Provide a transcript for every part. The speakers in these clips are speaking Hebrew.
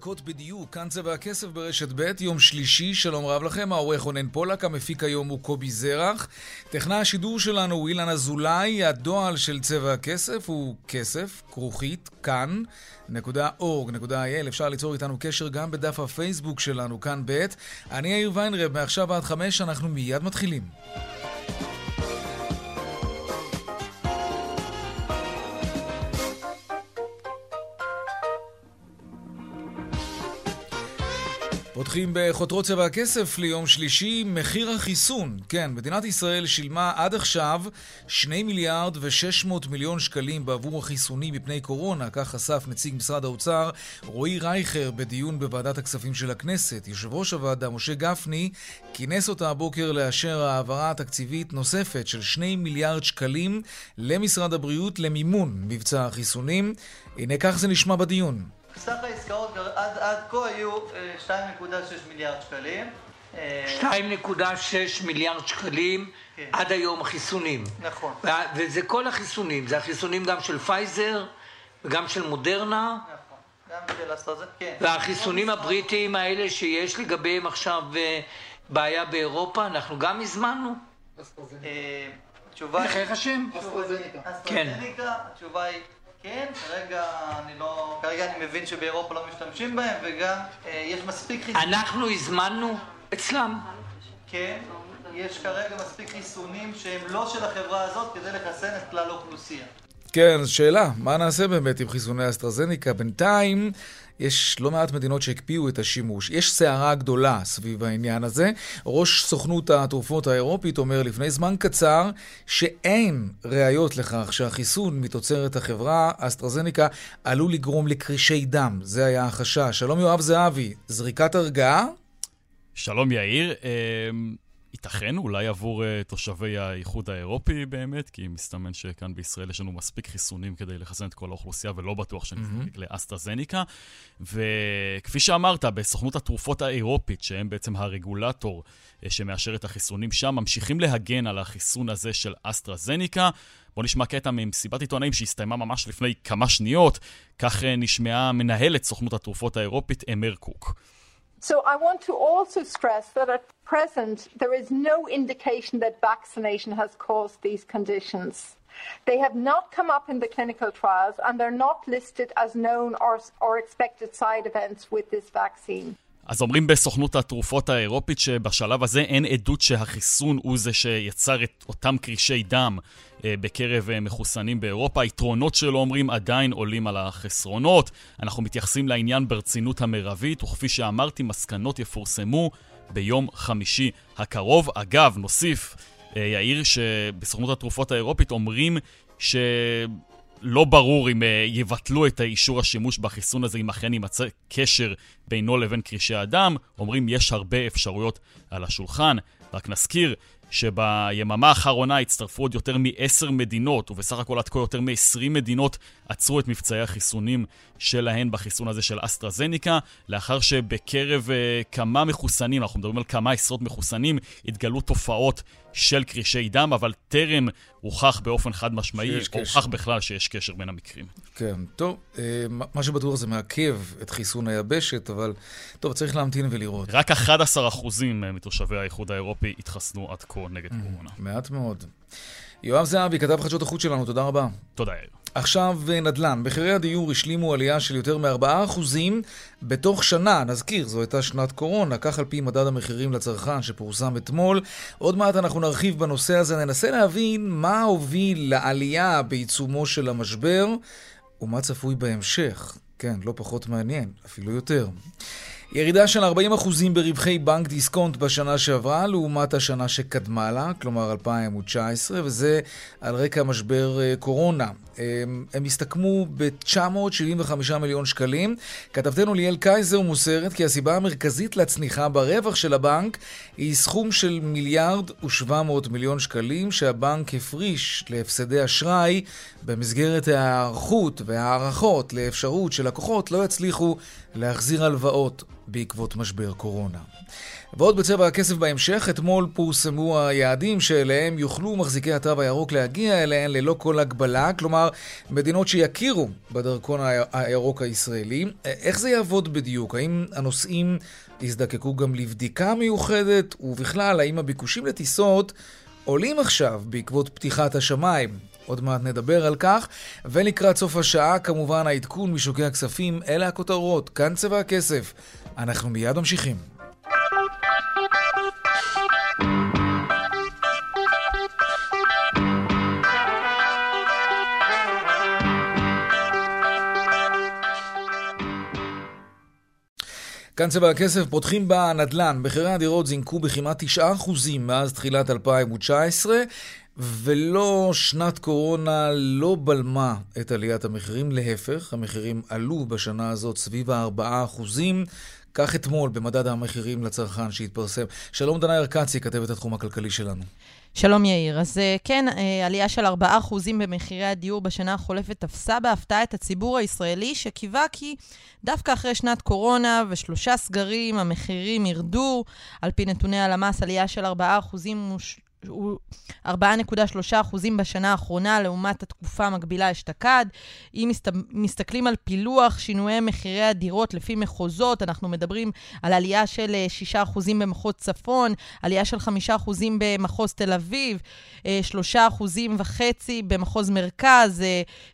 דקות בדיוק, כאן צבע הכסף ברשת ב', יום שלישי, שלום רב לכם, העורך רונן פולק, המפיק היום הוא קובי זרח. טכנאי השידור שלנו הוא אילן אזולאי, הדועל של צבע הכסף הוא כסף, כרוכית, כאן, נקודה אורג, נקודה אייל, אפשר ליצור איתנו קשר גם בדף הפייסבוק שלנו, כאן ב'. אני יאיר ויינרב, מעכשיו עד חמש, אנחנו מיד מתחילים. פותחים בחותרות צבע הכסף ליום שלישי, מחיר החיסון. כן, מדינת ישראל שילמה עד עכשיו 2 מיליארד ו-600 מיליון שקלים בעבור החיסונים מפני קורונה, כך חשף נציג משרד האוצר רועי רייכר בדיון בוועדת הכספים של הכנסת. יושב ראש הוועדה, משה גפני, כינס אותה הבוקר לאשר העברה תקציבית נוספת של 2 מיליארד שקלים למשרד הבריאות למימון מבצע החיסונים. הנה כך זה נשמע בדיון. סך העסקאות עד, עד כה היו 2.6 אה, מיליארד שקלים. 2.6 מיליארד שקלים כן. עד היום החיסונים. נכון. וזה כל החיסונים, זה החיסונים גם של פייזר וגם של מודרנה. נכון, גם של אסטרהזניקה, כן. והחיסונים הבריטיים האלה שיש לגביהם עכשיו אה, בעיה באירופה, אנחנו גם הזמנו. אה, התשובה היא... איך השם? אסטרזניקה. כן. התשובה היא... כן, כרגע אני לא... כרגע אני מבין שבאירופה לא משתמשים בהם, וגם אה, יש מספיק חיסונים. אנחנו הזמנו אצלם. כן, יש כרגע מספיק חיסונים שהם לא של החברה הזאת כדי לחסן את כלל האוכלוסייה. כן, שאלה, מה נעשה באמת עם חיסוני אסטרזניקה? בינתיים יש לא מעט מדינות שהקפיאו את השימוש. יש סערה גדולה סביב העניין הזה. ראש סוכנות התרופות האירופית אומר לפני זמן קצר שאין ראיות לכך שהחיסון מתוצרת החברה אסטרזניקה עלול לגרום לקרישי דם. זה היה החשש. שלום יואב זהבי, זריקת הרגעה? שלום יאיר. ייתכן, אולי עבור uh, תושבי האיחוד האירופי באמת, כי מסתמן שכאן בישראל יש לנו מספיק חיסונים כדי לחסן את כל האוכלוסייה, ולא בטוח שנזדקק mm-hmm. לאסטרזניקה. וכפי שאמרת, בסוכנות התרופות האירופית, שהם בעצם הרגולטור uh, שמאשר את החיסונים שם, ממשיכים להגן על החיסון הזה של אסטרזניקה. בואו נשמע קטע ממסיבת עיתונאים שהסתיימה ממש לפני כמה שניות. כך uh, נשמעה מנהלת סוכנות התרופות האירופית, אמר קוק. So I want to also stress that at present there is no indication that vaccination has caused these conditions. They have not come up in the clinical trials and they're not listed as known or, or expected side events with this vaccine. אז אומרים בסוכנות התרופות האירופית שבשלב הזה אין עדות שהחיסון הוא זה שיצר את אותם קרישי דם אה, בקרב אה, מחוסנים באירופה. היתרונות שלו, אומרים, עדיין עולים על החסרונות. אנחנו מתייחסים לעניין ברצינות המרבית, וכפי שאמרתי, מסקנות יפורסמו ביום חמישי הקרוב. אגב, נוסיף, אה, יאיר, שבסוכנות התרופות האירופית אומרים ש... לא ברור אם uh, יבטלו את האישור השימוש בחיסון הזה, אם אכן יימצא קשר בינו לבין קרישי הדם. אומרים, יש הרבה אפשרויות על השולחן. רק נזכיר שביממה האחרונה הצטרפו עוד יותר מעשר מדינות, ובסך הכל עד כה יותר מ-20 מדינות עצרו את מבצעי החיסונים שלהן בחיסון הזה של אסטרזניקה, לאחר שבקרב uh, כמה מחוסנים, אנחנו מדברים על כמה עשרות מחוסנים, התגלו תופעות של קרישי דם, אבל טרם הוכח באופן חד משמעי, או הוכח בכלל שיש קשר בין המקרים. כן, טוב, אה, מה שבטוח זה מעכב את חיסון היבשת, אבל טוב, צריך להמתין ולראות. רק 11% מתושבי האיחוד האירופי התחסנו עד כה נגד קורונה. מעט מאוד. יואב זהבי, כתב חדשות החוץ שלנו, תודה רבה. תודה, יאיר. עכשיו נדל"ן. מחירי הדיור השלימו עלייה של יותר מ-4% בתוך שנה. נזכיר, זו הייתה שנת קורונה, כך על פי מדד המחירים לצרכן שפורסם אתמול. עוד מעט אנחנו נרחיב בנושא הזה, ננסה להבין מה הוביל לעלייה בעיצומו של המשבר ומה צפוי בהמשך. כן, לא פחות מעניין, אפילו יותר. ירידה של 40% ברווחי בנק דיסקונט בשנה שעברה לעומת השנה שקדמה לה, כלומר 2019, וזה על רקע משבר אה, קורונה. הם, הסתכמו ב-975 מיליון שקלים. כתבתנו ליאל קייזר מוסרת כי הסיבה המרכזית לצניחה ברווח של הבנק היא סכום של מיליארד ו-700 מיליון שקלים שהבנק הפריש להפסדי אשראי במסגרת ההיערכות וההערכות לאפשרות שלקוחות לא יצליחו להחזיר הלוואות בעקבות משבר קורונה. ועוד בצבע הכסף בהמשך, אתמול פורסמו היעדים שאליהם יוכלו מחזיקי התו הירוק להגיע אליהן ללא כל הגבלה, כלומר מדינות שיכירו בדרכון הירוק הישראלי. איך זה יעבוד בדיוק? האם הנוסעים יזדקקו גם לבדיקה מיוחדת? ובכלל, האם הביקושים לטיסות עולים עכשיו בעקבות פתיחת השמיים? עוד מעט נדבר על כך. ולקראת סוף השעה, כמובן, העדכון משוקי הכספים. אלה הכותרות, כאן צבע הכסף. אנחנו מיד ממשיכים. כאן צבע הכסף, פותחים בנדל"ן. מחירי הדירות זינקו בכמעט 9% מאז תחילת 2019, ולא שנת קורונה לא בלמה את עליית המחירים, להפך, המחירים עלו בשנה הזאת סביב ה-4%. כך אתמול במדד המחירים לצרכן שהתפרסם. שלום דנה ירקצי, כתבת התחום הכלכלי שלנו. שלום יאיר. אז אה, כן, אה, עלייה של 4% במחירי הדיור בשנה החולפת תפסה בהפתעה את הציבור הישראלי, שקיווה כי דווקא אחרי שנת קורונה ושלושה סגרים המחירים ירדו. על פי נתוני הלמ"ס, עלייה של 4% הוא 4.3 אחוזים בשנה האחרונה לעומת התקופה המקבילה אשתקד. אם מסת... מסתכלים על פילוח שינויי מחירי הדירות לפי מחוזות, אנחנו מדברים על עלייה של 6 אה, אחוזים במחוז צפון, עלייה של 5 אחוזים במחוז תל אביב, 3 אה, אחוזים וחצי במחוז מרכז,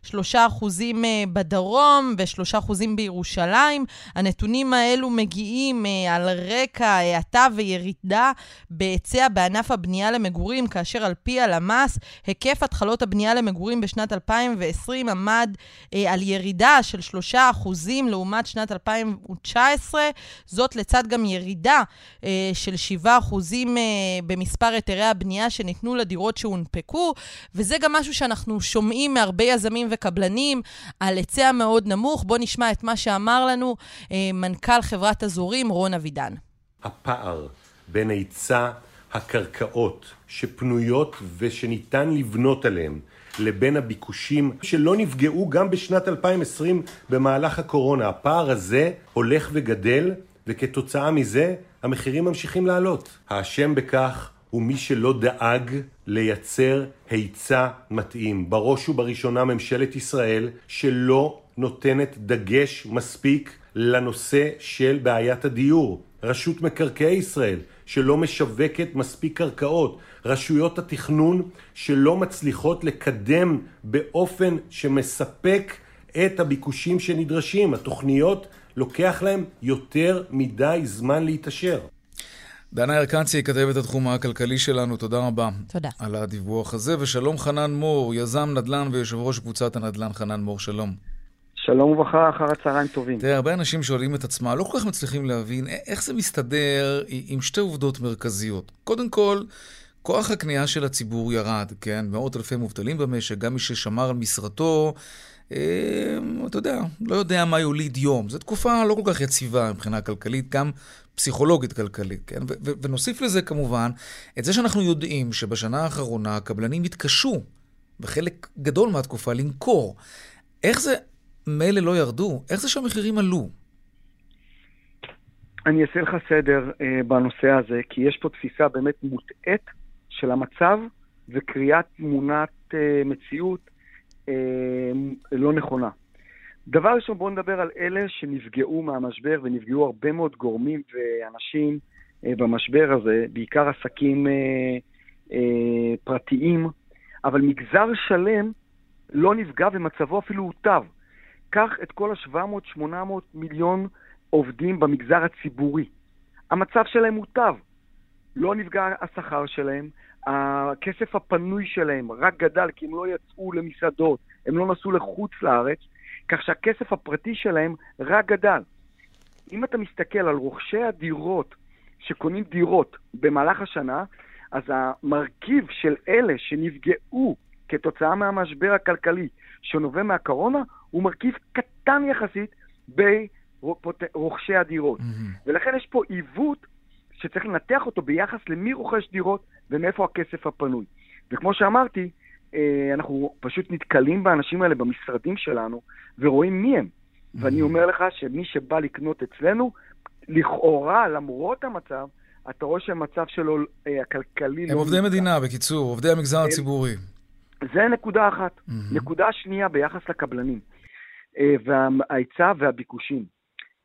3 אה, אחוזים בדרום ו-3 אחוזים בירושלים. הנתונים האלו מגיעים על רקע האטה וירידה בהיצע בענף הבנייה למגורים. למגורים, כאשר על פי הלמ"ס, היקף התחלות הבנייה למגורים בשנת 2020 עמד אה, על ירידה של 3% לעומת שנת 2019, זאת לצד גם ירידה אה, של 7% אה, במספר היתרי הבנייה שניתנו לדירות שהונפקו, וזה גם משהו שאנחנו שומעים מהרבה יזמים וקבלנים על היצע מאוד נמוך. בואו נשמע את מה שאמר לנו אה, מנכ"ל חברת אזורים, רון אבידן. הפער בין היצע הקרקעות שפנויות ושניתן לבנות עליהן לבין הביקושים שלא נפגעו גם בשנת 2020 במהלך הקורונה. הפער הזה הולך וגדל וכתוצאה מזה המחירים ממשיכים לעלות. האשם בכך הוא מי שלא דאג לייצר היצע מתאים. בראש ובראשונה ממשלת ישראל שלא נותנת דגש מספיק לנושא של בעיית הדיור. רשות מקרקעי ישראל שלא משווקת מספיק קרקעות, רשויות התכנון שלא מצליחות לקדם באופן שמספק את הביקושים שנדרשים. התוכניות לוקח להן יותר מדי זמן להתאשר. דנה ירקנצי, כתבת התחום הכלכלי שלנו, תודה רבה. תודה. על הדיווח הזה, ושלום חנן מור, יזם נדל"ן ויושב ראש קבוצת הנדל"ן חנן מור, שלום. שלום וברכה, אחר הצהריים טובים. תראה, הרבה אנשים שואלים את עצמם, לא כל כך מצליחים להבין איך זה מסתדר עם שתי עובדות מרכזיות. קודם כל, כוח הקנייה של הציבור ירד, כן? מאות אלפי מובטלים במשק, גם מי ששמר על משרתו, אה, אתה יודע, לא יודע מה יוליד יום. זו תקופה לא כל כך יציבה מבחינה כלכלית, גם פסיכולוגית כלכלית, כן? ונוסיף לזה כמובן את זה שאנחנו יודעים שבשנה האחרונה הקבלנים התקשו בחלק גדול מהתקופה למכור. איך זה, מילא לא ירדו, איך זה שהמחירים עלו? אני אעשה לך סדר אה, בנושא הזה, כי יש פה תפיסה באמת מוטעית של המצב וקריאת תמונת אה, מציאות אה, לא נכונה. דבר ראשון, בואו נדבר על אלה שנפגעו מהמשבר, ונפגעו הרבה מאוד גורמים ואנשים אה, במשבר הזה, בעיקר עסקים אה, אה, פרטיים, אבל מגזר שלם לא נפגע ומצבו אפילו הוטב. קח את כל ה-700-800 מיליון עובדים במגזר הציבורי. המצב שלהם מוטב. לא נפגע השכר שלהם, הכסף הפנוי שלהם רק גדל כי הם לא יצאו למסעדות, הם לא נסעו לחוץ לארץ, כך שהכסף הפרטי שלהם רק גדל. אם אתה מסתכל על רוכשי הדירות שקונים דירות במהלך השנה, אז המרכיב של אלה שנפגעו כתוצאה מהמשבר הכלכלי שנובע מהקורונה, הוא מרכיב קטן יחסית ברוכשי הדירות. Mm-hmm. ולכן יש פה עיוות שצריך לנתח אותו ביחס למי רוכש דירות ומאיפה הכסף הפנוי. וכמו שאמרתי, אה, אנחנו פשוט נתקלים באנשים האלה במשרדים שלנו ורואים מי הם. Mm-hmm. ואני אומר לך שמי שבא לקנות אצלנו, לכאורה, למרות המצב, אתה רואה שהמצב שלו אה, הכלכלי... הם לא עובדי נמצא. מדינה, בקיצור, עובדי המגזר הם... הציבורי. זה נקודה אחת. Mm-hmm. נקודה שנייה ביחס לקבלנים, וההיצע והביקושים.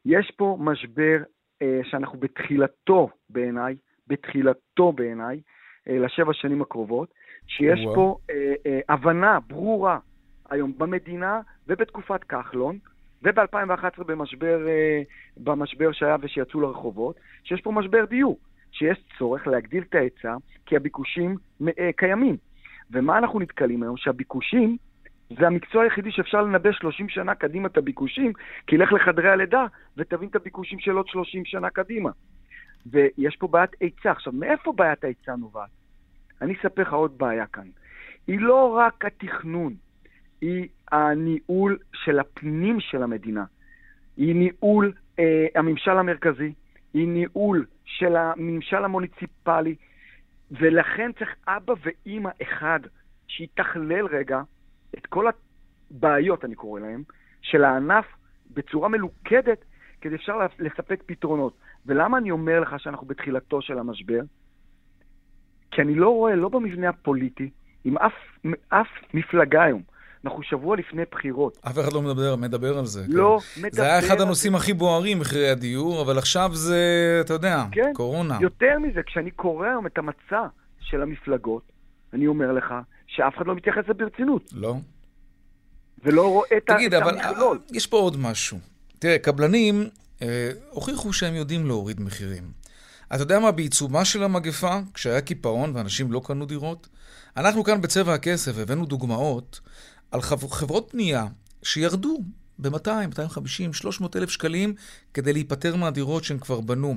יש פה משבר אה, שאנחנו בתחילתו בעיניי, בתחילתו בעיניי, אה, לשבע שנים הקרובות, שיש וואו. פה הבנה ברורה היום במדינה ובתקופת כחלון, וב-2011 במשבר, במשבר שהיה ושיצאו לרחובות, שיש פה משבר דיור, שיש צורך להגדיל את ההיצע, כי הביקושים קיימים. ומה אנחנו נתקלים היום? שהביקושים זה המקצוע היחידי שאפשר לנבא 30 שנה קדימה את הביקושים, כי לך לחדרי הלידה ותבין את הביקושים של עוד 30 שנה קדימה. ויש פה בעיית היצע. עכשיו, מאיפה בעיית ההיצע נובעת? אני אספר לך עוד בעיה כאן. היא לא רק התכנון, היא הניהול של הפנים של המדינה. היא ניהול אה, הממשל המרכזי, היא ניהול של הממשל המוניציפלי, ולכן צריך אבא ואימא אחד שיתכלל רגע את כל הבעיות, אני קורא להם, של הענף בצורה מלוכדת, כדי אפשר לספק פתרונות. ולמה אני אומר לך שאנחנו בתחילתו של המשבר? כי אני לא רואה, לא במבנה הפוליטי, עם אף, אף מפלגה היום, אנחנו שבוע לפני בחירות. אף אחד לא מדבר, מדבר על זה. לא כן. מדבר זה היה אחד הנושאים הכי בוערים, מחירי הדיור, אבל עכשיו זה, אתה יודע, כן. קורונה. יותר מזה, כשאני קורא היום את המצע של המפלגות, אני אומר לך שאף אחד לא מתייחס לזה ברצינות. לא. ולא רואה את תגיד, אבל המכלול. יש פה עוד משהו. תראה, קבלנים אה, הוכיחו שהם יודעים להוריד מחירים. אתה יודע מה, בעיצומה של המגפה, כשהיה קיפאון ואנשים לא קנו דירות, אנחנו כאן בצבע הכסף הבאנו דוגמאות על חברות בנייה שירדו ב-200, 250, 300 אלף שקלים כדי להיפטר מהדירות שהם כבר בנו.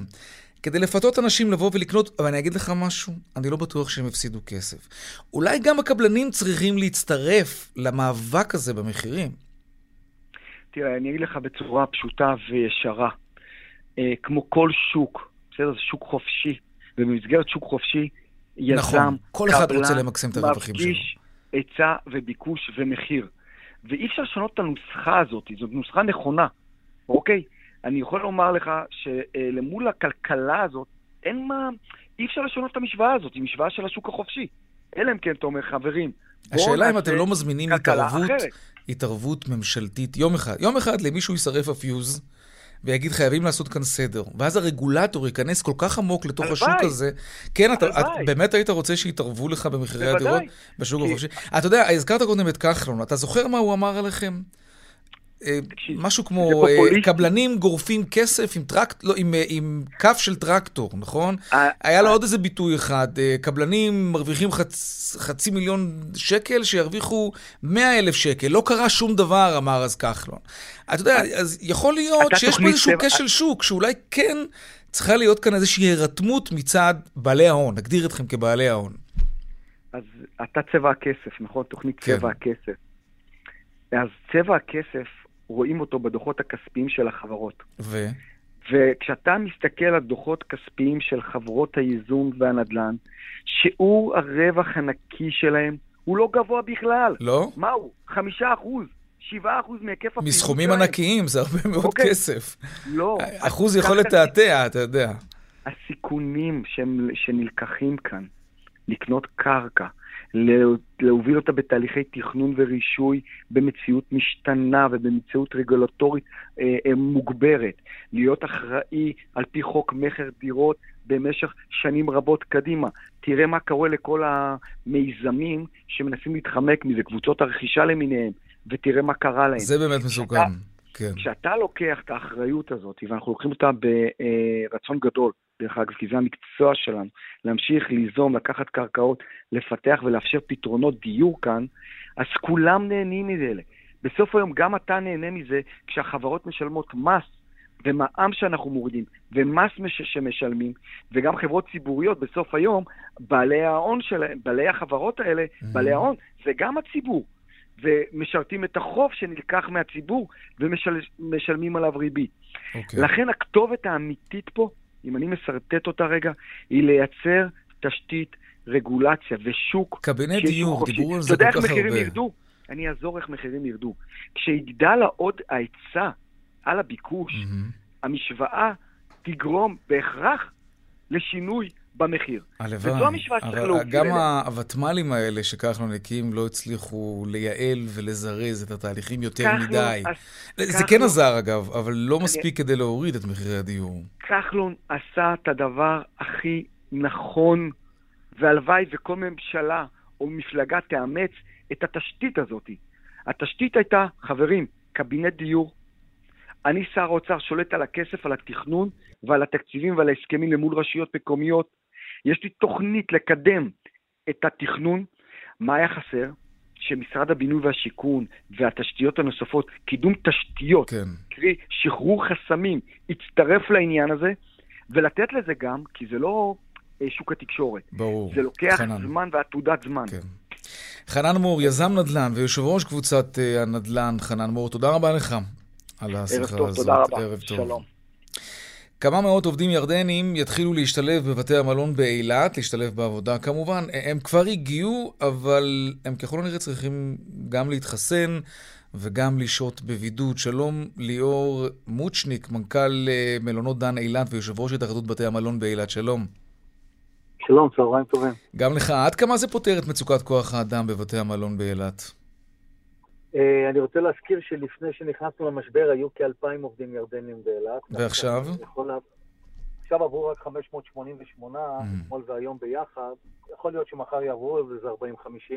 כדי לפתות אנשים לבוא ולקנות, אבל אני אגיד לך משהו, אני לא בטוח שהם הפסידו כסף. אולי גם הקבלנים צריכים להצטרף למאבק הזה במחירים. תראה, אני אגיד לך בצורה פשוטה וישרה. אה, כמו כל שוק, בסדר? זה שוק חופשי, ובמסגרת שוק חופשי, יזם, נכון, כל אחד רוצה למקסם את הרווחים שלו. מפגיש היצע וביקוש ומחיר. ואי אפשר לשנות את הנוסחה הזאת, זאת נוסחה נכונה, אוקיי? אני יכול לומר לך שלמול הכלכלה הזאת, אין מה, אי אפשר לשנות את המשוואה הזאת, היא משוואה של השוק החופשי. אלא אם כן אתה אומר, חברים, השאלה אם אתם לא מזמינים התערבות, התערבות ממשלתית, יום אחד, יום אחד למישהו יישרף הפיוז, ויגיד חייבים לעשות כאן סדר. ואז הרגולטור ייכנס כל כך עמוק לתוך השוק הזה. כן, אתה את, באמת היית רוצה שיתערבו לך במחירי הדירות בשוק החופשי? אתה יודע, הזכרת קודם את כחלון, אתה זוכר מה הוא אמר עליכם? אה, משהו כמו אה, קבלנים גורפים כסף עם, טרקט, לא, עם, אה, עם כף של טרקטור, נכון? היה לו עוד איזה ביטוי אחד, קבלנים מרוויחים חצ, חצי מיליון שקל שירוויחו מאה אלף שקל. לא קרה שום דבר, אמר אז כחלון. אתה יודע, אז יכול להיות שיש פה איזשהו כשל שוק, שאולי כן צריכה להיות כאן איזושהי הירתמות מצד בעלי ההון, נגדיר אתכם כבעלי ההון. אז אתה צבע הכסף, נכון? תוכנית כן. צבע הכסף. אז צבע הכסף רואים אותו בדוחות הכספיים של החברות. ו? וכשאתה מסתכל על דוחות כספיים של חברות הייזום והנדל"ן, שיעור הרווח הנקי שלהם הוא לא גבוה בכלל. לא? מה הוא? חמישה אחוז. שבעה אחוז מהיקף הפעילות מסכומים ענקיים, זה הרבה מאוד אוקיי. כסף. לא. אחוז יכול לתעתע, אתה יודע. הסיכונים שהם, שנלקחים כאן, לקנות קרקע, להוביל אותה בתהליכי תכנון ורישוי במציאות משתנה ובמציאות רגולטורית אה, אה, מוגברת, להיות אחראי על פי חוק מכר דירות במשך שנים רבות קדימה. תראה מה קורה לכל המיזמים שמנסים להתחמק מזה, קבוצות הרכישה למיניהם, ותראה מה קרה להם. זה באמת מסוכן. כן. כשאתה לוקח את האחריות הזאת, ואנחנו לוקחים אותה ברצון גדול, דרך אגב, כי זה המקצוע שלנו, להמשיך ליזום, לקחת קרקעות, לפתח ולאפשר פתרונות דיור כאן, אז כולם נהנים מזה. בסוף היום גם אתה נהנה מזה כשהחברות משלמות מס ומע"מ שאנחנו מורידים, ומס שמשלמים, וגם חברות ציבוריות בסוף היום, בעלי ההון שלהם, בעלי החברות האלה, mm-hmm. בעלי ההון, זה גם הציבור. ומשרתים את החוב שנלקח מהציבור ומשלמים עליו ריבית. Okay. אוקיי. לכן הכתובת האמיתית פה, אם אני משרטט אותה רגע, היא לייצר תשתית רגולציה ושוק קבינט דיור, דיברו על זה כל כך הרבה. אתה יודע איך מחירים ירדו? אני אעזור איך מחירים ירדו. כשיגדל עוד ההיצע על הביקוש, mm-hmm. המשוואה תגרום בהכרח לשינוי במחיר. הלוואי. וזו המשוואה שצריך להוביל. גם הוותמ"לים האלה שכחלון הקים לא הצליחו לייעל ולזרז את התהליכים יותר מדי. אז, זה כן עזר אגב, אבל לא מספיק כדי להוריד את מחירי הדיור. כחלון עשה את הדבר הכי נכון, והלוואי וכל ממשלה או מפלגה תאמץ את התשתית הזאת. התשתית הייתה, חברים, קבינט דיור. אני שר האוצר שולט על הכסף, על התכנון ועל התקציבים ועל ההסכמים למול רשויות מקומיות. יש לי תוכנית לקדם את התכנון. מה היה חסר? שמשרד הבינוי והשיכון והתשתיות הנוספות, קידום תשתיות, כן. קרי שחרור חסמים, יצטרף לעניין הזה, ולתת לזה גם, כי זה לא אה, שוק התקשורת. ברור. זה לוקח חנן. זמן ועתודת זמן. כן. חנן מור, יזם נדל"ן ויושב ראש קבוצת אה, הנדל"ן, חנן מור, תודה רבה לך על השיחה הזאת. ערב טוב, תודה רבה. ערב טוב. שלום. כמה מאות עובדים ירדנים יתחילו להשתלב בבתי המלון באילת, להשתלב בעבודה כמובן. הם כבר הגיעו, אבל הם ככל הנראה צריכים גם להתחסן וגם לשהות בבידוד. שלום ליאור מוצ'ניק, מנכ"ל אה, מלונות דן אילת ויושב ראש התאחדות בתי המלון באילת. שלום. שלום, צהריים טובים. גם לך. עד כמה זה פותר את מצוקת כוח האדם בבתי המלון באילת? אה, אני רוצה להזכיר שלפני שנכנסנו למשבר היו כ-2,000 עובדים ירדנים באילת. ועכשיו? עכשיו עברו רק 588, mm. אתמול והיום ביחד. יכול להיות שמחר יעברו איזה 40-50,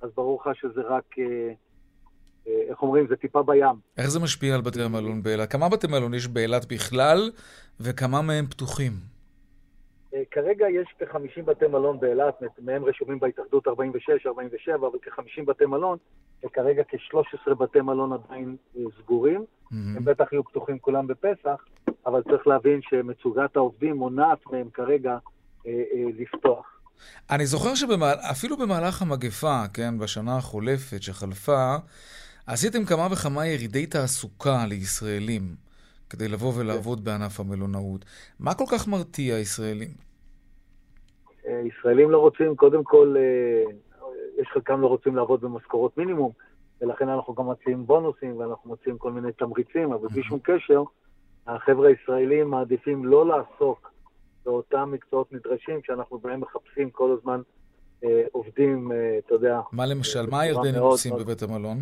אז ברור לך שזה רק, אה, אה, איך אומרים, זה טיפה בים. איך זה משפיע על בתי המלון באילת? כמה בתי מלון יש באילת בכלל, וכמה מהם פתוחים? כרגע יש כ-50 בתי מלון באילת, מהם רשומים בהתאחדות 46-47, אבל כ-50 בתי מלון, וכרגע כ-13 בתי מלון עדיין אה, סגורים. Mm-hmm. הם בטח יהיו פתוחים כולם בפסח, אבל צריך להבין שמצוגת העובדים מונעת מהם כרגע אה, אה, לפתוח. אני זוכר שאפילו במהלך המגפה, כן, בשנה החולפת שחלפה, עשיתם כמה וכמה ירידי תעסוקה לישראלים כדי לבוא ולעבוד בענף המלונאות. מה כל כך מרתיע ישראלים? ישראלים לא רוצים, קודם כל, אה, יש חלקם לא רוצים לעבוד במשכורות מינימום, ולכן אנחנו גם מציעים בונוסים ואנחנו מציעים כל מיני תמריצים, אבל בלי שום קשר, החבר'ה הישראלים מעדיפים לא לעסוק באותם מקצועות נדרשים שאנחנו בהם מחפשים כל הזמן אה, עובדים, אה, אתה יודע. מה למשל, מה הירדנים עושים בבית המלון?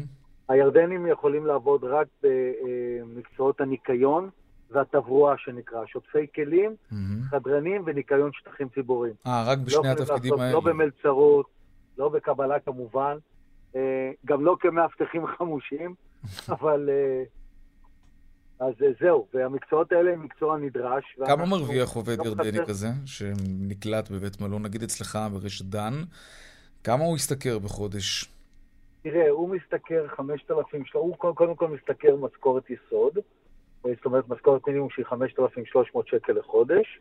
הירדנים יכולים לעבוד רק במקצועות הניקיון, והתברואה שנקרא, שוטפי כלים, mm-hmm. חדרנים וניקיון שטחים ציבוריים. אה, רק בשני לא התפקידים לעשות, האלה. לא במלצרות, לא בקבלה כמובן, אה, גם לא כמאבטחים חמושים, אבל... אה, אז אה, זהו, והמקצועות האלה הם מקצוע נדרש. כמה מרוויח עובד לא ירדני כזה, שנקלט בבית מלון, נגיד אצלך ברשת דן, כמה הוא ישתכר בחודש? תראה, הוא משתכר 5,000, הוא קודם כל משתכר משכורת יסוד, זאת אומרת משכורת מינימום שהיא 5,300 שקל לחודש.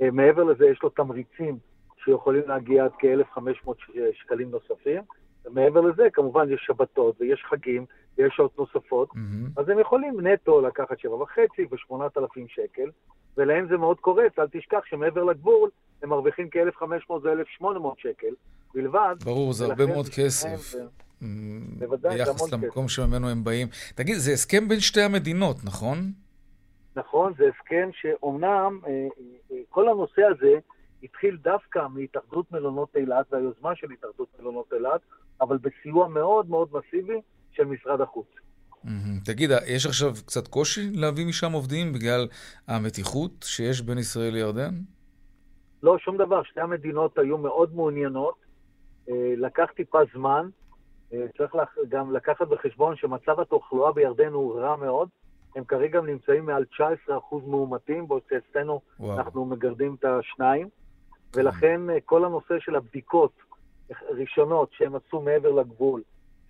מעבר לזה יש לו תמריצים שיכולים להגיע עד כ-1,500 שקלים נוספים. מעבר לזה, כמובן, יש שבתות ויש חגים ויש שעות נוספות, mm-hmm. אז הם יכולים נטו לקחת שבע וחצי ושמונת אלפים שקל, ולהם זה מאוד קורץ, אל תשכח שמעבר לגבול הם מרוויחים כ-1,500 ו-1,800 שקל בלבד. ברור, זה הרבה מאוד כסף. בוודאי, ביחס למקום שממנו הם באים. תגיד, זה הסכם בין שתי המדינות, נכון? נכון, זה הסכם שאומנם אה, אה, כל הנושא הזה התחיל דווקא מהתאחדות מלונות אילת והיוזמה של התאחדות מלונות אילת, אבל בסיוע מאוד מאוד מסיבי של משרד החוץ. תגיד, יש עכשיו קצת קושי להביא משם עובדים בגלל המתיחות שיש בין ישראל לירדן? לא, שום דבר. שתי המדינות היו מאוד מעוניינות. אה, לקח טיפה זמן. צריך גם לקחת בחשבון שמצב התחלואה בירדן הוא רע מאוד. הם כרגע נמצאים מעל 19% מאומתים, בעוד שאצלנו אנחנו מגרדים את השניים, ולכן אה, כל הנושא של הבדיקות ראשונות שהם עשו מעבר לגבול,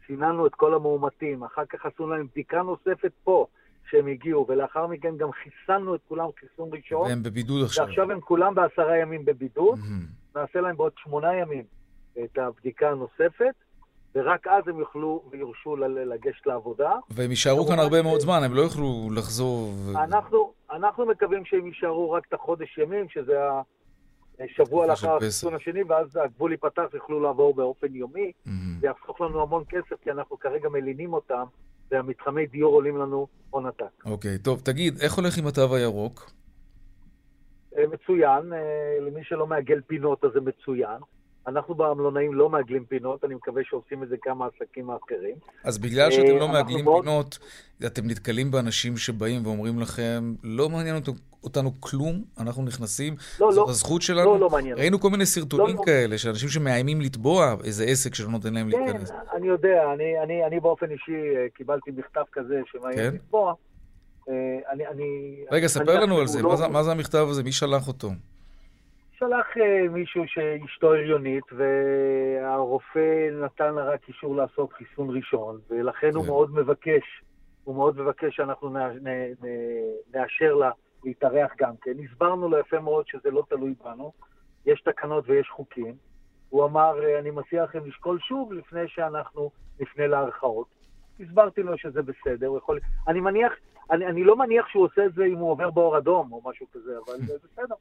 סיננו את כל המאומתים, אחר כך עשו להם בדיקה נוספת פה, שהם הגיעו, ולאחר מכן גם חיסנו את כולם חיסון ראשון. והם בבידוד עכשיו. ועכשיו הם כולם בעשרה ימים בבידוד. Mm-hmm. נעשה להם בעוד שמונה ימים את הבדיקה הנוספת, ורק אז הם יוכלו ויורשו לגשת לעבודה. והם יישארו כאן הרבה מאוד זמן, הם לא יוכלו לחזור. אנחנו, אנחנו מקווים שהם יישארו רק את החודש ימים, שזה השבוע לאחר החיסון השני, ואז הגבול ייפתח, יוכלו לעבור באופן יומי. Mm-hmm. זה יחסוך לנו המון כסף, כי אנחנו כרגע מלינים אותם, והמתחמי דיור עולים לנו הון עתק. אוקיי, טוב, תגיד, איך הולך עם התו הירוק? אה, מצוין, אה, למי שלא מעגל פינות אז זה מצוין. אנחנו במלונאים לא מעגלים פינות, אני מקווה שעושים את זה כמה עסקים האחרים. אז בגלל שאתם לא מעגלים מאוד... פינות, אתם נתקלים באנשים שבאים ואומרים לכם, לא מעניין אותנו כלום, אנחנו נכנסים, לא, זו לא, הזכות שלנו. לא, לא מעניין. ראינו כל מיני סרטונים לא, לא. כאלה, של אנשים שמאיימים לתבוע איזה עסק שלא נותן להם כן, להיכנס. כן, אני יודע, אני, אני, אני באופן אישי אה, קיבלתי מכתב כזה שמאיים כן? לתבוע. אה, אני, אני, רגע, ספר לנו על זה, לא... מה, זה, מה זה המכתב הזה? מי שלח אותו? שלח uh, מישהו שאשתו הריונית, והרופא נתן לה רק אישור לעשות חיסון ראשון, ולכן הוא כן. מאוד מבקש, הוא מאוד מבקש שאנחנו נאשר לה להתארח גם כן. הסברנו לו יפה מאוד שזה לא תלוי בנו, יש תקנות ויש חוקים. הוא אמר, אה, אני מציע לכם לשקול שוב לפני שאנחנו נפנה להערכאות. הסברתי לו שזה בסדר, הוא יכול... אני מניח, אני, אני לא מניח שהוא עושה את זה אם הוא עובר באור אדום או משהו כזה, אבל זה בסדר.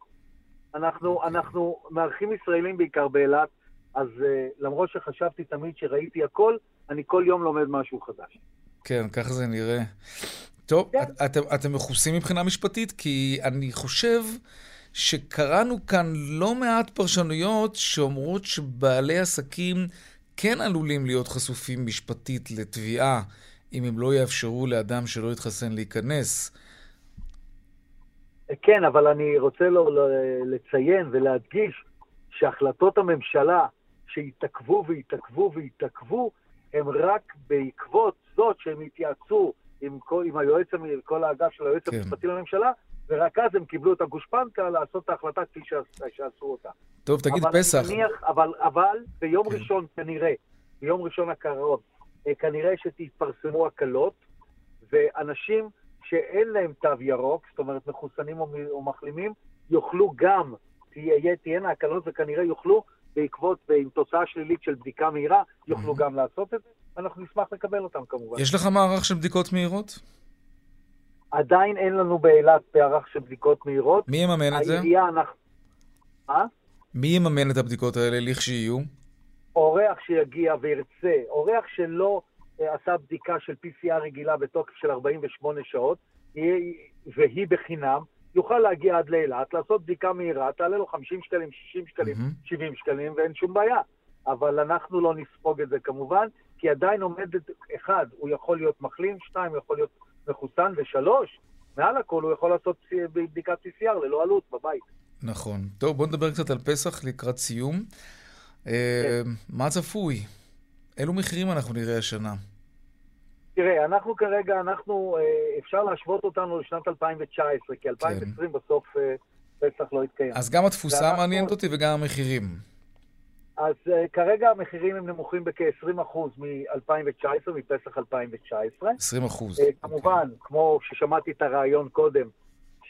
אנחנו, אנחנו מארחים ישראלים בעיקר באילת, אז uh, למרות שחשבתי תמיד שראיתי הכל, אני כל יום לומד משהו חדש. כן, ככה זה נראה. טוב, כן. את, אתם, אתם מכוסים מבחינה משפטית? כי אני חושב שקראנו כאן לא מעט פרשנויות שאומרות שבעלי עסקים כן עלולים להיות חשופים משפטית לתביעה אם הם לא יאפשרו לאדם שלא יתחסן להיכנס. כן, אבל אני רוצה לו, לציין ולהדגיש שהחלטות הממשלה שהתעכבו והתעכבו והתעכבו, הם רק בעקבות זאת שהם התייעצו עם כל, עם היועץ, כל האגף של היועץ כן. המשפטי לממשלה, ורק אז הם קיבלו את הגושפנקה לעשות את ההחלטה כפי שעשו אותה. טוב, תגיד אבל פסח. מניח, אבל, אבל ביום כן. ראשון כנראה, ביום ראשון הקרוב, אה, כנראה שתתפרסמו הקלות, ואנשים שאין להם תו ירוק, זאת אומרת מחוסנים או, או מחלימים, יוכלו גם, תהיה, תהיינה הקלות וכנראה יוכלו, בעקבות, ועם תוצאה שלילית של בדיקה מהירה, יוכלו גם לעשות את זה. אנחנו נשמח לקבל אותם כמובן. יש לך מערך של בדיקות מהירות? עדיין אין לנו באילת מערך של בדיקות מהירות. מי יממן את זה? העירייה, אנחנו... מה? מי יממן את הבדיקות האלה לכשיהיו? אורח שיגיע וירצה, אורח שלא אה, עשה בדיקה של PCR רגילה בתוקף של 48 שעות, והיא בחינם, יוכל להגיע עד לאילת, לעשות בדיקה מהירה, תעלה לו 50 שקלים, 60 שקלים, mm-hmm. 70 שקלים, ואין שום בעיה. אבל אנחנו לא נספוג את זה כמובן, כי עדיין עומדת, אחד, הוא יכול להיות מחלים, שתיים, הוא יכול להיות מחוסן, ושלוש, מעל הכל הוא יכול לעשות בדיקת PCR ללא עלות בבית. נכון. טוב, בואו נדבר קצת על פסח לקראת סיום. אה, כן. מה צפוי? אילו מחירים אנחנו נראה השנה? תראה, אנחנו כרגע, אנחנו, אה, אפשר להשוות אותנו לשנת 2019, כי 2020 כן. בסוף אה, פסח לא התקיים. אז גם התפוסה ואנחנו... מעניינת אותי וגם המחירים. אז uh, כרגע המחירים הם נמוכים בכ-20% מ-2019, מפסח 2019. 20 אחוז. Uh, כמובן, okay. כמו ששמעתי את הרעיון קודם,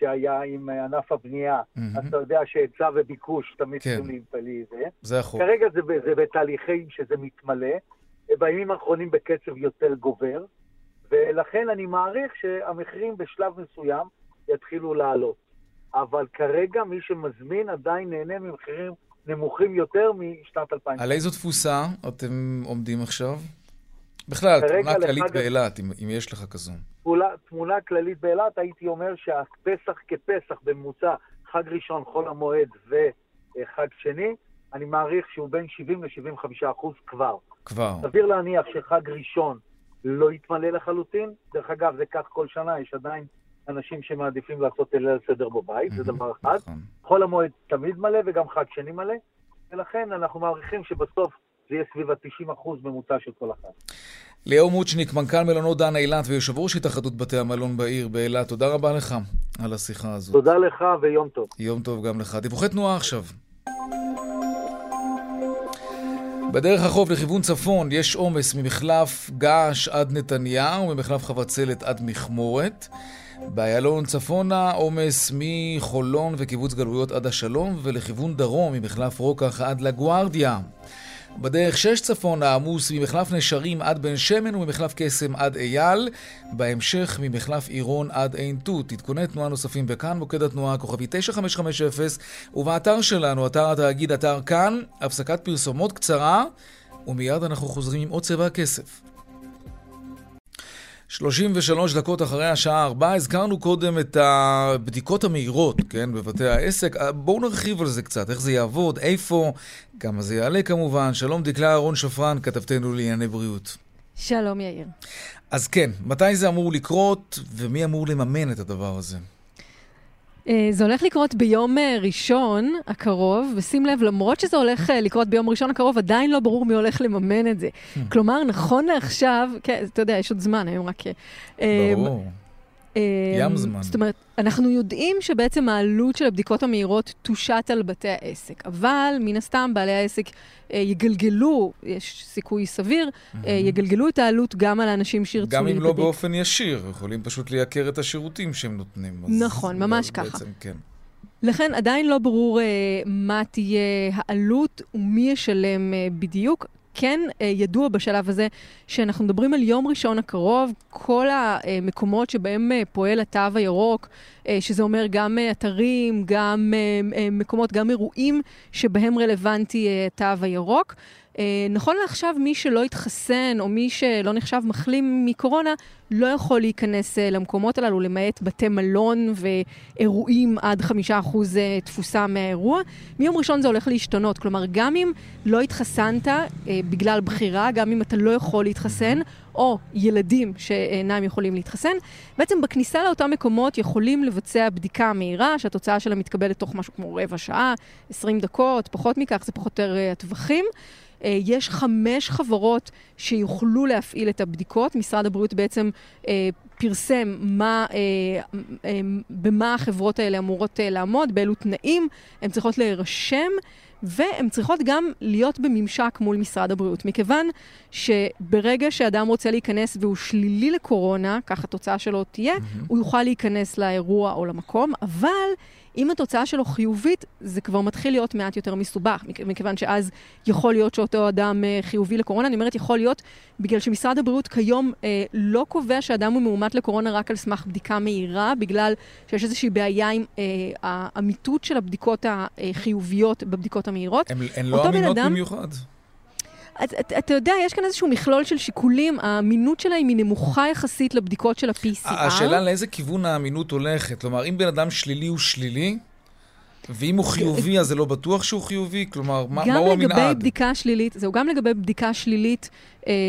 שהיה עם uh, ענף הבנייה, mm-hmm. אז אתה יודע שהיצע וביקוש תמיד כן. צריכים זה. זה החוק. כרגע זה, זה בתהליכים שזה מתמלא. בימים האחרונים בקצב יותר גובר, ולכן אני מעריך שהמחירים בשלב מסוים יתחילו לעלות. אבל כרגע מי שמזמין עדיין נהנה ממחירים נמוכים יותר משנת 2000. על איזו תפוסה אתם עומדים עכשיו? בכלל, תמונה כללית לחג... באילת, אם, אם יש לך כזו. תמונה, תמונה כללית באילת, הייתי אומר שהפסח כפסח בממוצע, חג ראשון, חול המועד וחג שני, אני מעריך שהוא בין 70 ל-75 אחוז כבר. כבר. סביר להניח שחג ראשון לא יתמלא לחלוטין. דרך אגב, זה כך כל שנה, יש עדיין אנשים שמעדיפים לעשות ליל סדר בבית, זה דבר אחד. נכון. חול המועד תמיד מלא וגם חג שני מלא, ולכן אנחנו מעריכים שבסוף זה יהיה סביב ה-90% ממוצע של כל אחד. ליאור מוצ'ניק, מנכ"ל מלונות דן אילת ויושב ראש התאחדות בתי המלון בעיר באילת, תודה רבה לך על השיחה הזאת. תודה לך ויום טוב. יום טוב גם לך. דיווחי תנועה עכשיו. בדרך החוף לכיוון צפון יש עומס ממחלף געש עד נתניהו וממחלף חבצלת עד מכמורת. באיילון צפונה עומס מחולון וקיבוץ גלויות עד השלום ולכיוון דרום ממחלף רוקח עד לגוארדיה. בדרך שש צפונה עמוס ממחלף נשרים עד בן שמן וממחלף קסם עד אייל. בהמשך ממחלף עירון עד עין תות. עדכוני תנועה נוספים בכאן, מוקד התנועה כוכבי 9550 ובאתר שלנו, אתר התאגיד, אתר כאן, הפסקת פרסומות קצרה ומיד אנחנו חוזרים עם עוד צבע הכסף. 33 דקות אחרי השעה 4, הזכרנו קודם את הבדיקות המהירות, כן, בבתי העסק. בואו נרחיב על זה קצת, איך זה יעבוד, איפה, כמה זה יעלה כמובן. שלום דקלה אהרון שפרן, כתבתנו לענייני בריאות. שלום יאיר. אז כן, מתי זה אמור לקרות, ומי אמור לממן את הדבר הזה? אה, זה הולך לקרות ביום אה, ראשון הקרוב, ושים לב, למרות שזה הולך אה, לקרות ביום ראשון הקרוב, עדיין לא ברור מי הולך לממן את זה. Hmm. כלומר, נכון לעכשיו, כן, אתה יודע, יש עוד זמן, היום רק... ברור. ים זמן. זאת אומרת, אנחנו יודעים שבעצם העלות של הבדיקות המהירות תושת על בתי העסק, אבל מן הסתם בעלי העסק אה, יגלגלו, יש סיכוי סביר, mm-hmm. אה, יגלגלו את העלות גם על האנשים שירצו להיבדק. גם אם לא באופן ישיר, יכולים פשוט לייקר את השירותים שהם נותנים. נכון, ממש לא, ככה. בעצם, כן. לכן עדיין לא ברור uh, מה תהיה העלות ומי ישלם uh, בדיוק. כן אה, ידוע בשלב הזה שאנחנו מדברים על יום ראשון הקרוב, כל המקומות שבהם אה, פועל התו הירוק, אה, שזה אומר גם אתרים, גם מקומות, גם אירועים שבהם רלוונטי התו הירוק. אה, נכון לעכשיו, מי שלא התחסן או מי שלא נחשב מחלים מקורונה, לא יכול להיכנס אה, למקומות הללו, למעט בתי מלון ואירועים עד חמישה אחוז אה, תפוסה מהאירוע. מיום ראשון זה הולך להשתנות, כלומר, גם אם לא התחסנת בגלל בחירה, גם אם אתה לא יכול להתחסן, או ילדים שאינם יכולים להתחסן, בעצם בכניסה לאותם מקומות יכולים לבצע בדיקה מהירה, שהתוצאה שלה מתקבלת תוך משהו כמו רבע שעה, 20 דקות, פחות מכך, זה פחות או יותר הטווחים. אה, יש חמש חברות שיוכלו להפעיל את הבדיקות. משרד הבריאות בעצם אה, פרסם מה, אה, במה החברות האלה אמורות לעמוד, באילו תנאים הן צריכות להירשם. והן צריכות גם להיות בממשק מול משרד הבריאות, מכיוון שברגע שאדם רוצה להיכנס והוא שלילי לקורונה, כך התוצאה שלו תהיה, mm-hmm. הוא יוכל להיכנס לאירוע או למקום, אבל אם התוצאה שלו חיובית, זה כבר מתחיל להיות מעט יותר מסובך, מכיוון שאז יכול להיות שאותו אדם אה, חיובי לקורונה. אני אומרת יכול להיות, בגלל שמשרד הבריאות כיום אה, לא קובע שאדם הוא מאומת לקורונה רק על סמך בדיקה מהירה, בגלל שיש איזושהי בעיה עם אה, האמיתות של הבדיקות החיוביות בבדיקות המהירות. הן לא אמינות אדם, במיוחד. אתה את, יודע, יש כאן איזשהו מכלול של שיקולים, האמינות שלהם היא נמוכה יחסית לבדיקות של ה-PCR. השאלה לאיזה כיוון האמינות הולכת. כלומר, אם בן אדם שלילי הוא שלילי, ואם הוא חיובי, אז זה לא בטוח שהוא חיובי? כלומר, מה, מהו המנעד? גם לגבי בדיקה שלילית, זהו, גם לגבי בדיקה שלילית,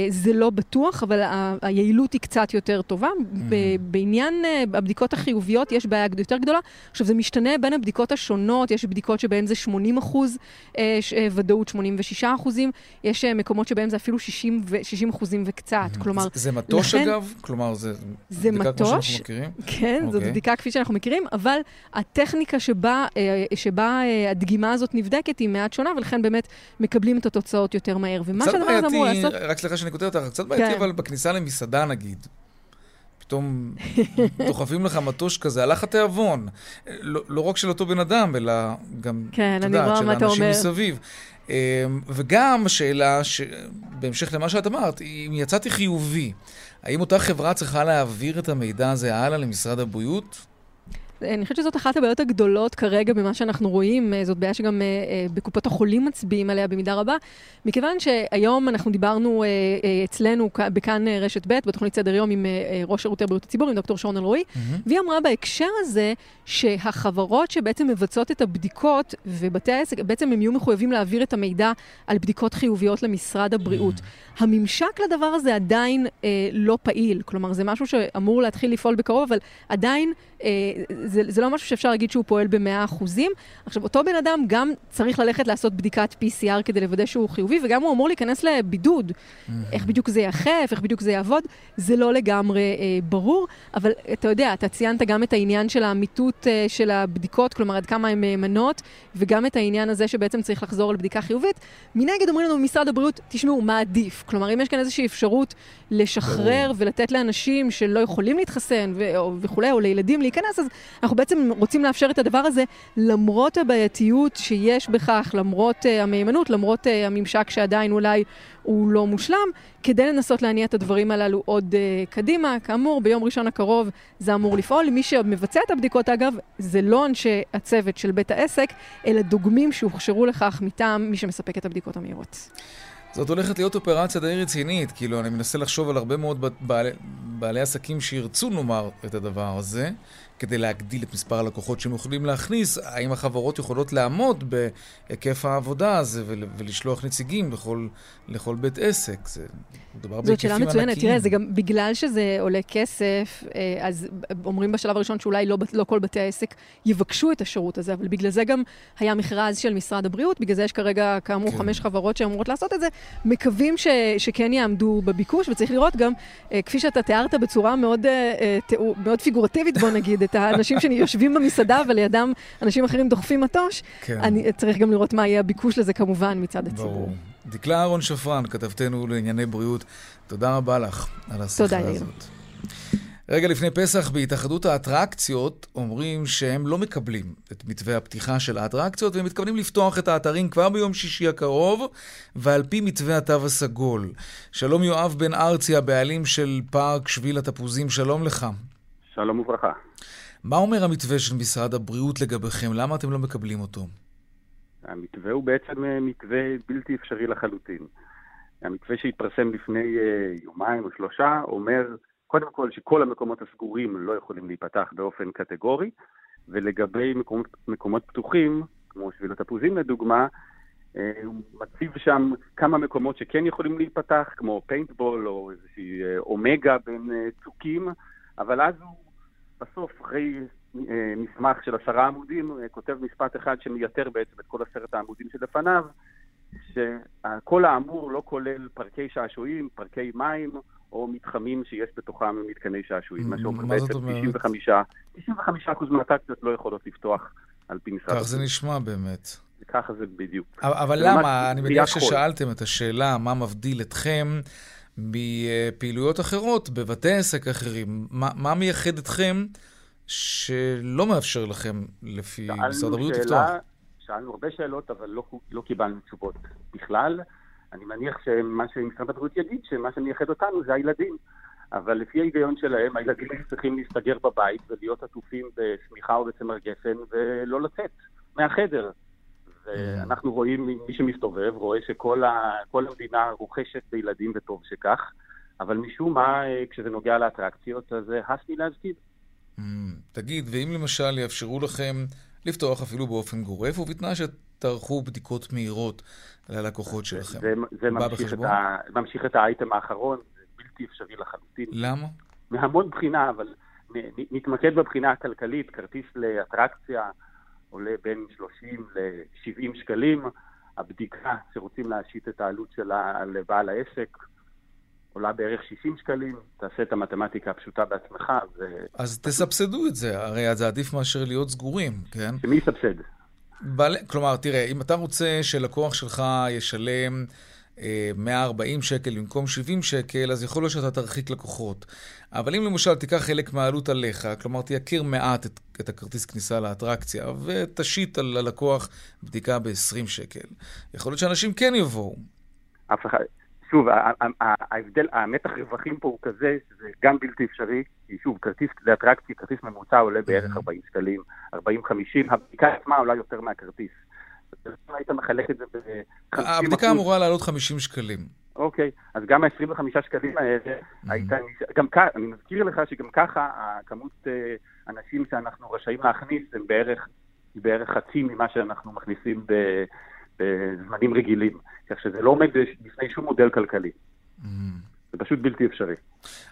זה לא בטוח, אבל היעילות היא קצת יותר טובה. Mm-hmm. בעניין אה, הבדיקות החיוביות יש בעיה יותר גדולה. עכשיו, זה משתנה בין הבדיקות השונות, יש בדיקות שבהן זה 80 אחוז אה, אה, ודאות, 86 אחוזים, יש אה, מקומות שבהם זה אפילו 60, ו- 60 אחוזים וקצת. Mm-hmm. כלומר, זה, זה מטוש לכן, אגב? כלומר, זה, זה בדיקה מטוש, כמו שאנחנו מכירים? כן, okay. זאת אוקיי. בדיקה כפי שאנחנו מכירים, אבל הטכניקה שבה, אה, שבה אה, הדגימה הזאת נבדקת היא מעט שונה, ולכן באמת מקבלים את התוצאות יותר מהר. ומה שהדבר הזה אמור לעשות... רק סליחה שאני כותב אותך, קצת בעייתי, כן. אבל בכניסה למסעדה נגיד, פתאום דוחפים לך מטוש כזה, הלך התיאבון. לא, לא רק של אותו בן אדם, אלא גם, כן, את יודעת, של האנשים מסביב. אמ, וגם השאלה, בהמשך למה שאת אמרת, אם יצאתי חיובי, האם אותה חברה צריכה להעביר את המידע הזה הלאה למשרד הבריאות? אני חושבת שזאת אחת הבעיות הגדולות כרגע במה שאנחנו רואים, אה, זאת בעיה שגם אה, אה, בקופות החולים מצביעים עליה במידה רבה, מכיוון שהיום אנחנו דיברנו אצלנו בכאן רשת ב', בתוכנית סדר יום עם ראש שירותי בריאות הציבור, עם דוקטור שרון אלרועי, mm-hmm. והיא אמרה בהקשר הזה שהחברות שבעצם מבצעות את הבדיקות ובתי העסק, בעצם הם יהיו מחויבים להעביר את המידע על בדיקות חיוביות למשרד הבריאות. Mm-hmm. הממשק לדבר הזה עדיין אה, לא פעיל, כלומר זה משהו שאמור להתחיל לפעול בקרוב, אבל עדיין אה, זה, זה לא משהו שאפשר להגיד שהוא פועל במאה אחוזים. עכשיו, אותו בן אדם גם צריך ללכת לעשות בדיקת PCR כדי לוודא שהוא חיובי, וגם הוא אמור להיכנס לבידוד. Mm-hmm. איך בדיוק זה ייאכף, איך בדיוק זה יעבוד, זה לא לגמרי אה, ברור, אבל אתה יודע, אתה ציינת גם את העניין של האמיתות אה, של הבדיקות, כלומר, עד כמה הן מהימנות, וגם את העניין הזה שבעצם צריך לחזור על בדיקה חיובית. מנגד אומרים לנו במשרד הבריאות, תשמעו, מה עדיף? כלומר, אם יש כאן איזושהי אפשרות לשחרר ולתת לאנשים שלא יכולים להתחסן ו- או, וכולי, או לילדים להיכנס, אז אנחנו בעצם רוצים לאפשר את הדבר הזה, למרות הבעייתיות שיש בכך, למרות uh, המהימנות, למרות uh, הממשק שעדיין אולי הוא לא מושלם, כדי לנסות להניע את הדברים הללו עוד uh, קדימה. כאמור, ביום ראשון הקרוב זה אמור לפעול. מי שמבצע את הבדיקות, אגב, זה לא אנשי הצוות של בית העסק, אלא דוגמים שהוכשרו לכך מטעם מי שמספק את הבדיקות המהירות. זאת הולכת להיות אופרציה די רצינית, כאילו, אני מנסה לחשוב על הרבה מאוד בעלי, בעלי עסקים שירצו, נאמר, את הדבר הזה. כדי להגדיל את מספר הלקוחות שהם יכולים להכניס, האם החברות יכולות לעמוד בהיקף העבודה הזה ולשלוח נציגים לכל, לכל בית עסק? זה מדובר בהיקפים ענקיים. זאת שאלה מצוינת. תראה, זה גם בגלל שזה עולה כסף, אה, אז אומרים בשלב הראשון שאולי לא, לא כל בתי העסק יבקשו את השירות הזה, אבל בגלל זה גם היה מכרז של משרד הבריאות, בגלל זה יש כרגע, כאמור, כן. חמש חברות שאמורות לעשות את זה. מקווים ש, שכן יעמדו בביקוש, וצריך לראות גם, אה, כפי שאתה תיארת בצורה מאוד, אה, מאוד פיגורטיבית, בוא נגיד, את האנשים שיושבים במסעדה ולידם אנשים אחרים דוחפים מטוש, כן. אני צריך גם לראות מה יהיה הביקוש לזה כמובן מצד הציבור. ברור. דקלה אהרון שפרן, כתבתנו לענייני בריאות, תודה רבה לך על השיחה הזאת. תודה, רגע לפני פסח, בהתאחדות האטרקציות אומרים שהם לא מקבלים את מתווה הפתיחה של האטרקציות, והם מתכוונים לפתוח את האתרים כבר ביום שישי הקרוב, ועל פי מתווה התו הסגול. שלום יואב בן ארצי, הבעלים של פארק שביל התפוזים, שלום לך. שלום וברכה. מה אומר המתווה של משרד הבריאות לגביכם? למה אתם לא מקבלים אותו? המתווה הוא בעצם אה, מתווה בלתי אפשרי לחלוטין. המתווה שהתפרסם לפני אה, יומיים או שלושה אומר קודם כל שכל המקומות הסגורים לא יכולים להיפתח באופן קטגורי, ולגבי מקומות, מקומות פתוחים, כמו שביל התפוזים לדוגמה, אה, הוא מציב שם כמה מקומות שכן יכולים להיפתח, כמו פיינטבול או איזושהי אומגה בין צוקים, אבל אז הוא בסוף, אחרי אה, מסמך של עשרה עמודים, אה, כותב משפט אחד שמייתר בעצם את כל עשרת העמודים שלפניו, שכל האמור לא כולל פארקי שעשועים, פארקי מים או מתחמים שיש בתוכם מתקני שעשועים. מה שאומר בעצם 95, 95 מהטקטיות לא יכולות לפתוח על פי משרד. כך זה נשמע באמת. ככה זה בדיוק. אבל, אבל למה? אני מניח ששאלתם את השאלה מה מבדיל אתכם מפעילויות אחרות בבתי עסק אחרים. מה, מה מייחד אתכם שלא מאפשר לכם, לפי משרד הבריאות, לפתוח? שאלנו הרבה שאלות, אבל לא, לא קיבלנו תשובות בכלל. אני מניח שמה שמשרד הבריאות יגיד, שמה שמייחד אותנו זה הילדים. אבל לפי ההיגיון שלהם, הילדים צריכים להסתגר בבית ולהיות עטופים בשמיכה או בצמר גפן ולא לצאת מהחדר. ואנחנו רואים, מי שמסתובב, רואה שכל ה, המדינה רוכשת בילדים, וטוב שכך, אבל משום מה, אה, כשזה נוגע לאטרקציות, אז הס מלהזכיר. Mm, תגיד, ואם למשל יאפשרו לכם לפתוח אפילו באופן גורף, ובתנאי שתערכו בדיקות מהירות ללקוחות שלכם, זה, זה ממשיך, את ה, ממשיך את האייטם האחרון, זה בלתי אפשרי לחלוטין. למה? מהמון בחינה, אבל נתמקד בבחינה הכלכלית, כרטיס לאטרקציה, עולה בין 30 ל-70 שקלים. הבדיקה שרוצים להשית את העלות שלה על בעל העסק עולה בערך 60 שקלים. תעשה את המתמטיקה הפשוטה בעצמך. ו... אז תסבסדו את זה, הרי זה עדיף מאשר להיות סגורים, כן? שמי יסבסד? בעל... כלומר, תראה, אם אתה רוצה שלקוח שלך ישלם 140 אה, שקל במקום 70 שקל, אז יכול להיות שאתה תרחיק לקוחות. אבל אם למשל תיקח חלק מהעלות עליך, כלומר תייקר מעט את, את הכרטיס כניסה לאטרקציה, ותשית על הלקוח בדיקה ב-20 שקל, יכול להיות שאנשים כן יבואו. אף אחד... שוב, ההבדל, המתח רווחים פה הוא כזה, שזה גם בלתי אפשרי, כי שוב, כרטיס לאטרקציה, כרטיס ממוצע עולה בערך 40 שקלים, 40-50, הבדיקה עצמה עולה יותר מהכרטיס. היית מחלק את זה ב-50 הבדיקה אמורה לעלות 50 שקלים. אוקיי, אז גם ה-25 שקלים האלה, היית, גם ככה, אני מזכיר לך שגם ככה הכמות אה, אנשים שאנחנו רשאים להכניס הם בערך, בערך חצי ממה שאנחנו מכניסים בזמנים רגילים. כך שזה לא עומד בפני שום מודל כלכלי. זה פשוט בלתי אפשרי.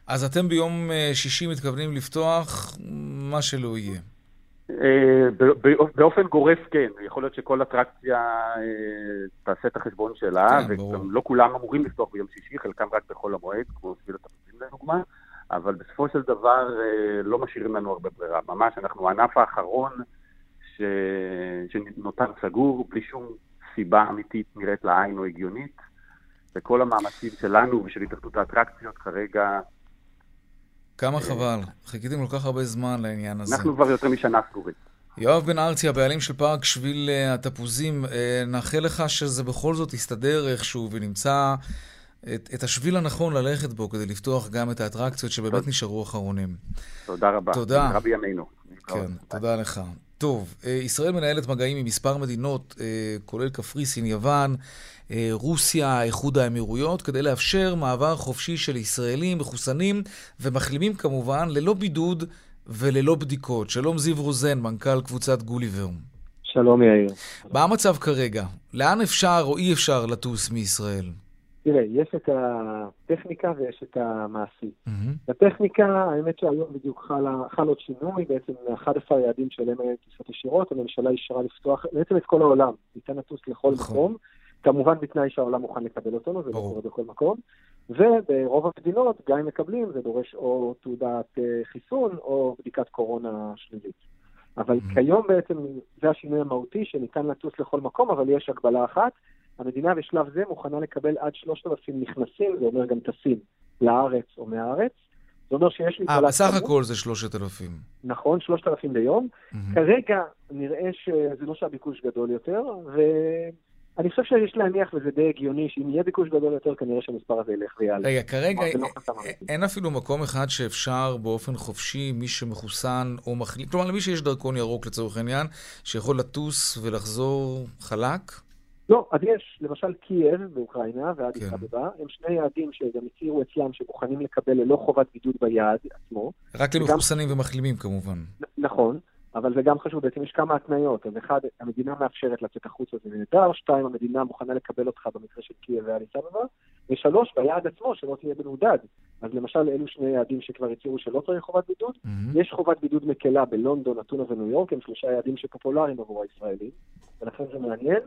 אז אתם ביום אה, שישי מתכוונים לפתוח מה שלא יהיה. אה, באופן גורף כן, יכול להיות שכל אטרקציה אה, תעשה את החשבון שלה, כן, וגם לא כולם אמורים לפתוח ביום שישי, חלקם רק בחול המועד, כמו סביל התפוצים לדוגמה, אבל בסופו של דבר אה, לא משאירים לנו הרבה ברירה. ממש, אנחנו הענף האחרון ש... שנותר סגור, בלי שום סיבה אמיתית נראית לעין או הגיונית, וכל המאמצים שלנו ושל התאחדות האטרקציות כרגע כמה חבל. חיכיתם כל כך הרבה זמן לעניין הזה. אנחנו כבר יותר משנה סגורים. יואב בן ארצי, הבעלים של פארק שביל אה, התפוזים, אה, נאחל לך שזה בכל זאת יסתדר איכשהו ונמצא את, את השביל הנכון ללכת בו כדי לפתוח גם את האטרקציות שבאמת נשארו אחרונים. תודה רבה. תודה. רבי ימינו. כן, תודה לך. טוב, אה, ישראל מנהלת מגעים עם מספר מדינות, כולל קפריסין, יוון, אה, רוסיה, איחוד האמירויות, כדי לאפשר מעבר חופשי של ישראלים מחוסנים ומחלימים כמובן, ללא בידוד וללא בדיקות. שלום זיו רוזן, מנכ"ל קבוצת גוליבר. שלום יאיר. מה המצב כרגע? לאן אפשר או אי אפשר לטוס מישראל? תראה, יש את הטכניקה ויש את המעשי. Mm-hmm. בטכניקה, האמת שהיום בדיוק חל, חל עוד שינוי, בעצם 11 יעדים שלהם היו טיסות ישירות, הממשלה אישרה לפתוח בעצם את כל העולם, ניתן לטוס לכל נכון. מקום. כמובן בתנאי שהעולם מוכן לקבל אותנו, זה קורה בכל מקום. וברוב המדינות, גם אם מקבלים, זה דורש או תעודת אה, חיסון או בדיקת קורונה שלילית. אבל mm-hmm. כיום בעצם זה השינוי המהותי, שניתן לטוס לכל מקום, אבל יש הגבלה אחת. המדינה בשלב זה מוכנה לקבל עד 3,000 נכנסים, זה אומר גם טסים, לארץ או מהארץ. זה אומר שיש לי... אה, בסך הכל זה 3,000. נכון, 3,000 ביום. Mm-hmm. כרגע נראה שזה לא שהביקוש גדול יותר, ו... אני חושב שיש להניח, וזה די הגיוני, שאם יהיה ביקוש גדול יותר, כנראה שהמספר הזה ילך ויעלה. רגע, כרגע לא אין אפילו מקום אחד שאפשר באופן חופשי, מי שמחוסן או מחליט, כלומר למי שיש דרכון ירוק לצורך העניין, שיכול לטוס ולחזור חלק? לא, אז יש, למשל קייב באוקראינה ואדיס אבבה, הם שני יעדים שגם הצהירו אצלם שמוכנים לקבל ללא חובת בידוד ביעד עצמו. רק למחוסנים וגם... ומחלימים כמובן. נכון. אבל זה גם חשוב, בעצם יש כמה התניות. אז אחד, המדינה מאפשרת לצאת החוצה זה נהדר, שתיים, המדינה מוכנה לקבל אותך במקרה של קייב ואדיס אבבה, ושלוש, ביעד עצמו, שלא תהיה בנודד. אז למשל, אלו שני יעדים שכבר הצהירו שלא צריך חובת בידוד. Mm-hmm. יש חובת בידוד מקלה בלונדון, אתונה וניו יורק, הם שלושה יעדים שפופולריים עבור הישראלים, ולכן זה מעניין.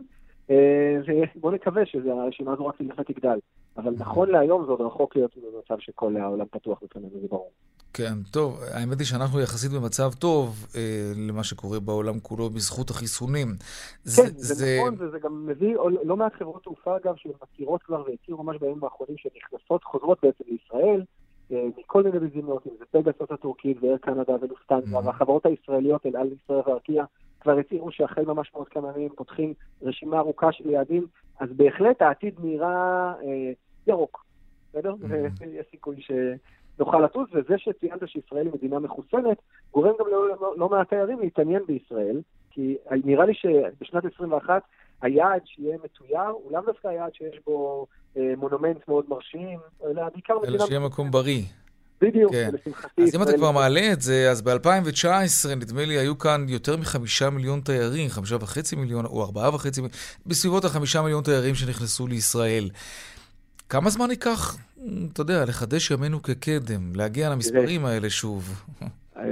אה, ובואו נקווה שהרשימה הזו רק תלך ותגדל. אבל נכון להיום זה עוד רחוק להיות במצב שכל העולם פתוח בפנינו, זה ברור. כן, טוב, האמת היא שאנחנו יחסית במצב טוב אה, למה שקורה בעולם כולו בזכות החיסונים. כן, זה, זה, זה נכון, וזה גם מביא לא מעט חברות תעופה, אגב, שמכירות כבר והכירו ממש בימים האחרונים שנכנסות, חוזרות בעצם לישראל, אה, מכל מיני מדינות, אם זה פגסות הטורקית ואיר קנדה ולוסטניה, mm-hmm. והחברות הישראליות, אל על ישראל וארקיע, כבר הצהירו שהחל ממש מאוד כמה ימים פותחים רשימה ארוכה של יעדים, אז בהחלט העתיד נראה אה, ירוק, בסדר? Mm-hmm. ויש סיכוי שנוכל לטוס, וזה שציינת שישראל היא מדינה מחוסנת, גורם גם לא, לא, לא מעט תיירים להתעניין בישראל, כי נראה לי שבשנת 21 היעד שיהיה מתויר הוא לאו דווקא היעד שיש בו אה, מונומנט מאוד מרשים, אלא בעיקר מדינה... אלא שיהיה מקום בריא. בדיוק, כן. לשמחתי. אז אם אתה כבר מעלה את זה, אז ב-2019, נדמה לי, היו כאן יותר מחמישה מיליון תיירים, חמישה וחצי מיליון, או ארבעה וחצי מיליון, בסביבות החמישה מיליון תיירים שנכנסו לישראל. כמה זמן ייקח, אתה יודע, לחדש ימינו כקדם, להגיע למספרים האלה שוב? אה,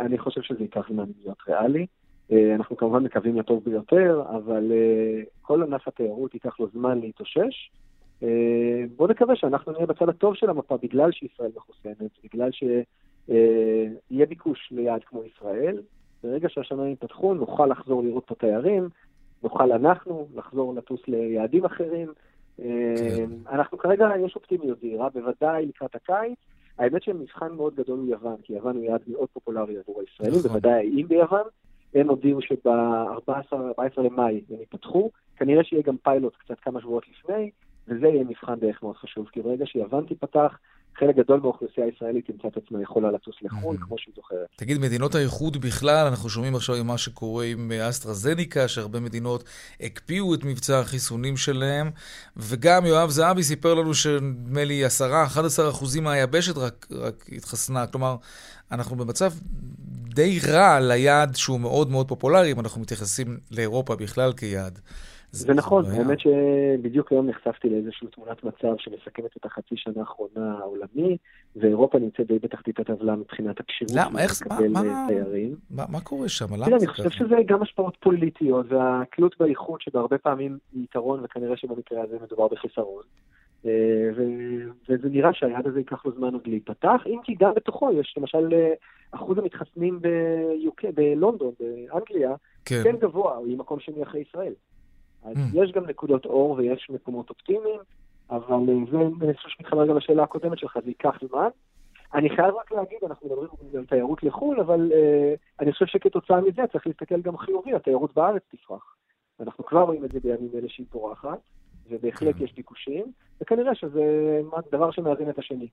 אני חושב שזה ייקח זמן להיות ריאלי. אה, אנחנו כמובן מקווים לטוב ביותר, אבל אה, כל ענף התיירות ייקח לו זמן להתאושש. אה, בואו נקווה שאנחנו נהיה בצד הטוב של המפה בגלל שישראל מחוסנת, בגלל שיהיה ביקוש ליעד כמו ישראל. ברגע שהשמיים יפתחו נוכל לחזור לראות את התיירים, נוכל אנחנו לחזור לטוס ליעדים אחרים. כן. אנחנו כרגע, יש אופטימיות זהירה, בוודאי לקראת הקיץ. האמת שמבחן מאוד גדול הוא יוון, כי יוון הוא יעד מאוד פופולרי עבור הישראלים, נכון. בוודאי האיים ביוון. הם הודיעו שב-14 למאי הם ייפתחו, כנראה שיהיה גם פיילוט קצת כמה שבועות לפני, וזה יהיה מבחן דרך מאוד חשוב, כי ברגע שיוון תיפתח, חלק גדול מהאוכלוסייה הישראלית תמצא את עצמה יכולה לטוס לחו"ל, כמו שהיא זוכרת. תגיד, מדינות האיחוד בכלל, אנחנו שומעים עכשיו עם מה שקורה עם אסטרזניקה, שהרבה מדינות הקפיאו את מבצע החיסונים שלהם, וגם יואב זהבי סיפר לנו שנדמה לי 10-11 אחוזים מהיבשת רק, רק התחסנה. כלומר, אנחנו במצב די רע ליעד שהוא מאוד מאוד פופולרי, אם אנחנו מתייחסים לאירופה בכלל כיעד. זה נכון, האמת שבדיוק היום נחשפתי לאיזושהי תמונת מצב שמסכמת את החצי שנה האחרונה העולמי, ואירופה נמצאת די בתחתית הטבלה מבחינת הכשירות. למה? איך? מה, תיירים. מה, מה קורה שם? למה זה אני חושב שזה גם השפעות פוליטיות, והתלות באיכות שבהרבה פעמים היא יתרון, וכנראה שבמקרה הזה מדובר בחיסרון. אה, וזה נראה שהיעד הזה ייקח לו זמן עוד להיפתח, אם כי גם בתוכו יש למשל אה, אחוז המתחסנים ב-UK, בלונדון, באנגליה, כן. כן גבוה, הוא מקום שני אחרי ישראל. אז mm. יש גם נקודות אור ויש מקומות אופטימיים, אבל אה, זה, אני חושב שמתחבר גם לשאלה הקודמת שלך, זה ייקח זמן. אני חייב רק להגיד, אנחנו מדברים על תיירות לחו"ל, אבל uh, אני חושב שכתוצאה מזה צריך להסתכל גם חיובי, התיירות בארץ תפרח. אנחנו כבר רואים את זה בימים אלה שהיא פורחת, ובהחלט כן. יש ביקושים, וכנראה שזה דבר שמאזין את השני.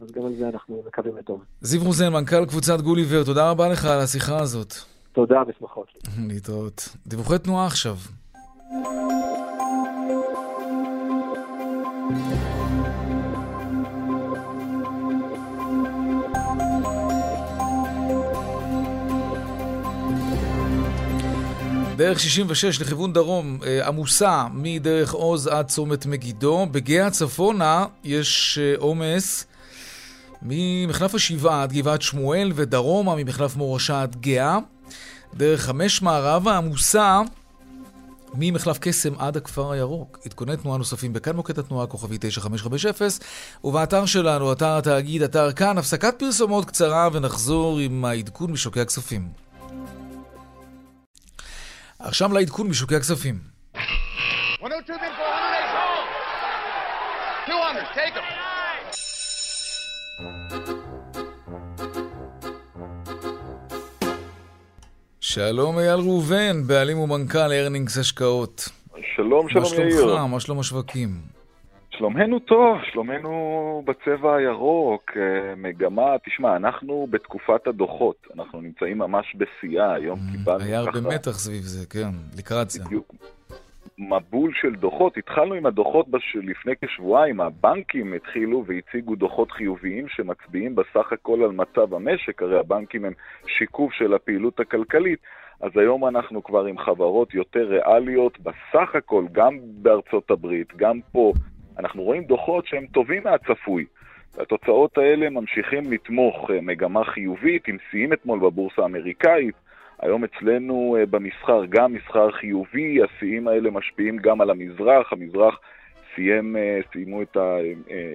אז גם על זה אנחנו מקווים לטוב. זיו רוזן, מנכ"ל קבוצת גוליבר, תודה רבה לך על השיחה הזאת. תודה, בשמחות. להתראות. דיווחי תנועה עכשיו. דרך 66 לכיוון דרום אה, עמוסה מדרך עוז עד צומת מגידו. בגאה צפונה יש אה, עומס ממחלף השבעה עד גבעת שמואל ודרומה ממחלף מורשה עד גאה. דרך חמש מערבה עמוסה ממחלף קסם עד הכפר הירוק. עדכוני תנועה נוספים בכאן מוקד התנועה כוכבי 9550 ובאתר שלנו, אתר התאגיד, אתר כאן, הפסקת פרסומות קצרה ונחזור עם העדכון משוקי הכספים. עכשיו לעדכון משוקי הכספים. 200, take them. שלום אייל ראובן, בעלים ומנכ"ל ארנינגס השקעות. שלום, שלום יאיר. מה שלומך? מה שלום השווקים? שלומנו טוב, שלומנו בצבע הירוק, אה, מגמה, תשמע, אנחנו בתקופת הדוחות, אנחנו נמצאים ממש בשיאה, היום mm, קיבלנו היה הרבה מתח סביב זה, כן, לקראת זה. בדיוק. מבול של דוחות. התחלנו עם הדוחות בש... לפני כשבועיים, הבנקים התחילו והציגו דוחות חיוביים שמצביעים בסך הכל על מצב המשק, הרי הבנקים הם שיקוף של הפעילות הכלכלית, אז היום אנחנו כבר עם חברות יותר ריאליות בסך הכל, גם בארצות הברית, גם פה. אנחנו רואים דוחות שהם טובים מהצפוי. והתוצאות האלה ממשיכים לתמוך אה, מגמה חיובית, עם שיאים אתמול בבורסה האמריקאית. היום אצלנו אה, במסחר גם מסחר חיובי, השיאים האלה משפיעים גם על המזרח, המזרח סיים, אה, סיימו את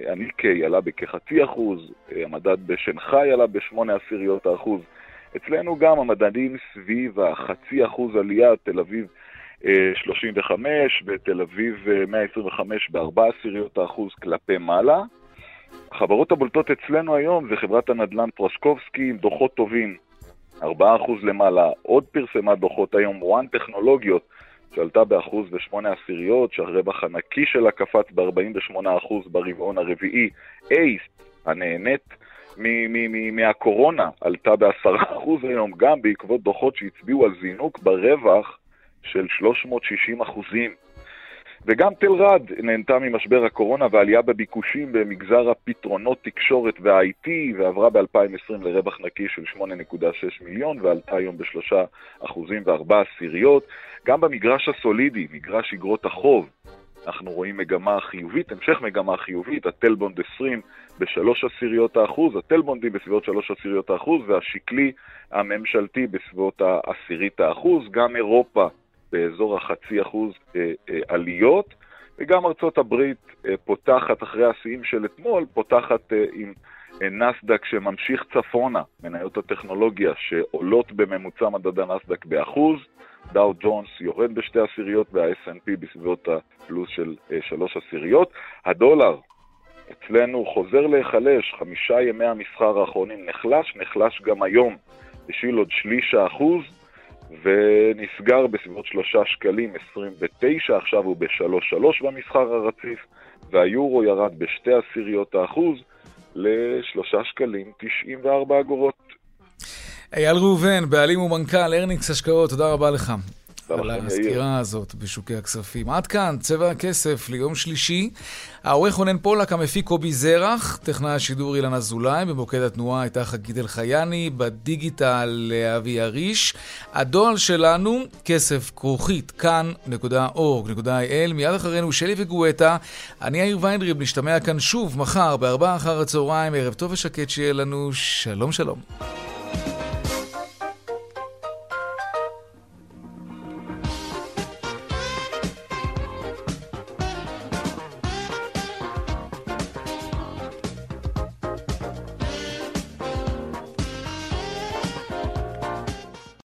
הניקי, עלה בכחצי אחוז, המדד בשנגחאי עלה בשמונה עשיריות האחוז. אצלנו גם המדדים סביב החצי אחוז עלייה, תל אביב 35 ותל אביב 125 בארבע עשיריות האחוז כלפי מעלה. החברות הבולטות אצלנו היום זה חברת הנדל"ן פרשקובסקי עם דוחות טובים, 4% למעלה. עוד פרסמה דוחות היום, וואן טכנולוגיות, שעלתה באחוז ושמונה עשיריות, שהרווח הנקי שלה קפץ ב-48% ברבעון הרביעי. אייס, הנהנית מהקורונה, עלתה ב-10% היום, גם בעקבות דוחות שהצביעו על זינוק ברווח של 360 אחוזים. וגם תל רד נהנתה ממשבר הקורונה ועלייה בביקושים במגזר הפתרונות תקשורת וה-IT ועברה ב-2020 לרווח נקי של 8.6 מיליון ועלתה היום בשלושה אחוזים וארבע עשיריות. גם במגרש הסולידי, מגרש אגרות החוב, אנחנו רואים מגמה חיובית, המשך מגמה חיובית, הטלבונד 20 בשלוש עשיריות האחוז, הטלבונדים בסביבות שלוש עשיריות האחוז והשקלי הממשלתי בסביבות העשירית האחוז, גם אירופה באזור החצי אחוז אה, אה, עליות, וגם ארצות הברית אה, פותחת אחרי השיאים של אתמול, פותחת עם נסדק שממשיך צפונה, מניות הטכנולוגיה שעולות בממוצע מדד הנסדק באחוז, דאו ג'ונס יורד בשתי עשיריות וה-S&P בסביבות הפלוס של שלוש עשיריות. הדולר אצלנו חוזר להיחלש, חמישה ימי המסחר האחרונים נחלש, נחלש גם היום, השאיל עוד שליש האחוז. ונסגר בסביבות 3 שקלים 29, עכשיו הוא ב-3.3 במסחר הרציף, והיורו ירד בשתי עשיריות האחוז ל-3 שקלים 94 אגורות. אייל ראובן, בעלים ומנכ"ל ארניקס השקעות, תודה רבה לך. על הסקירה הזאת בשוקי הכספים. עד כאן, צבע הכסף ליום שלישי. העורך רונן פולק, המפיק קובי זרח, טכנאי השידור אילן אזולאי, במוקד התנועה הייתה חגית אלחייני, בדיגיטל אבי אריש. הדואל שלנו, כסף כרוכית, כאן.org.il. מיד אחרינו שלי וגואטה. אני יאיר ויינדריב, נשתמע כאן שוב מחר בארבעה אחר הצהריים. ערב טוב ושקט שיהיה לנו. שלום שלום.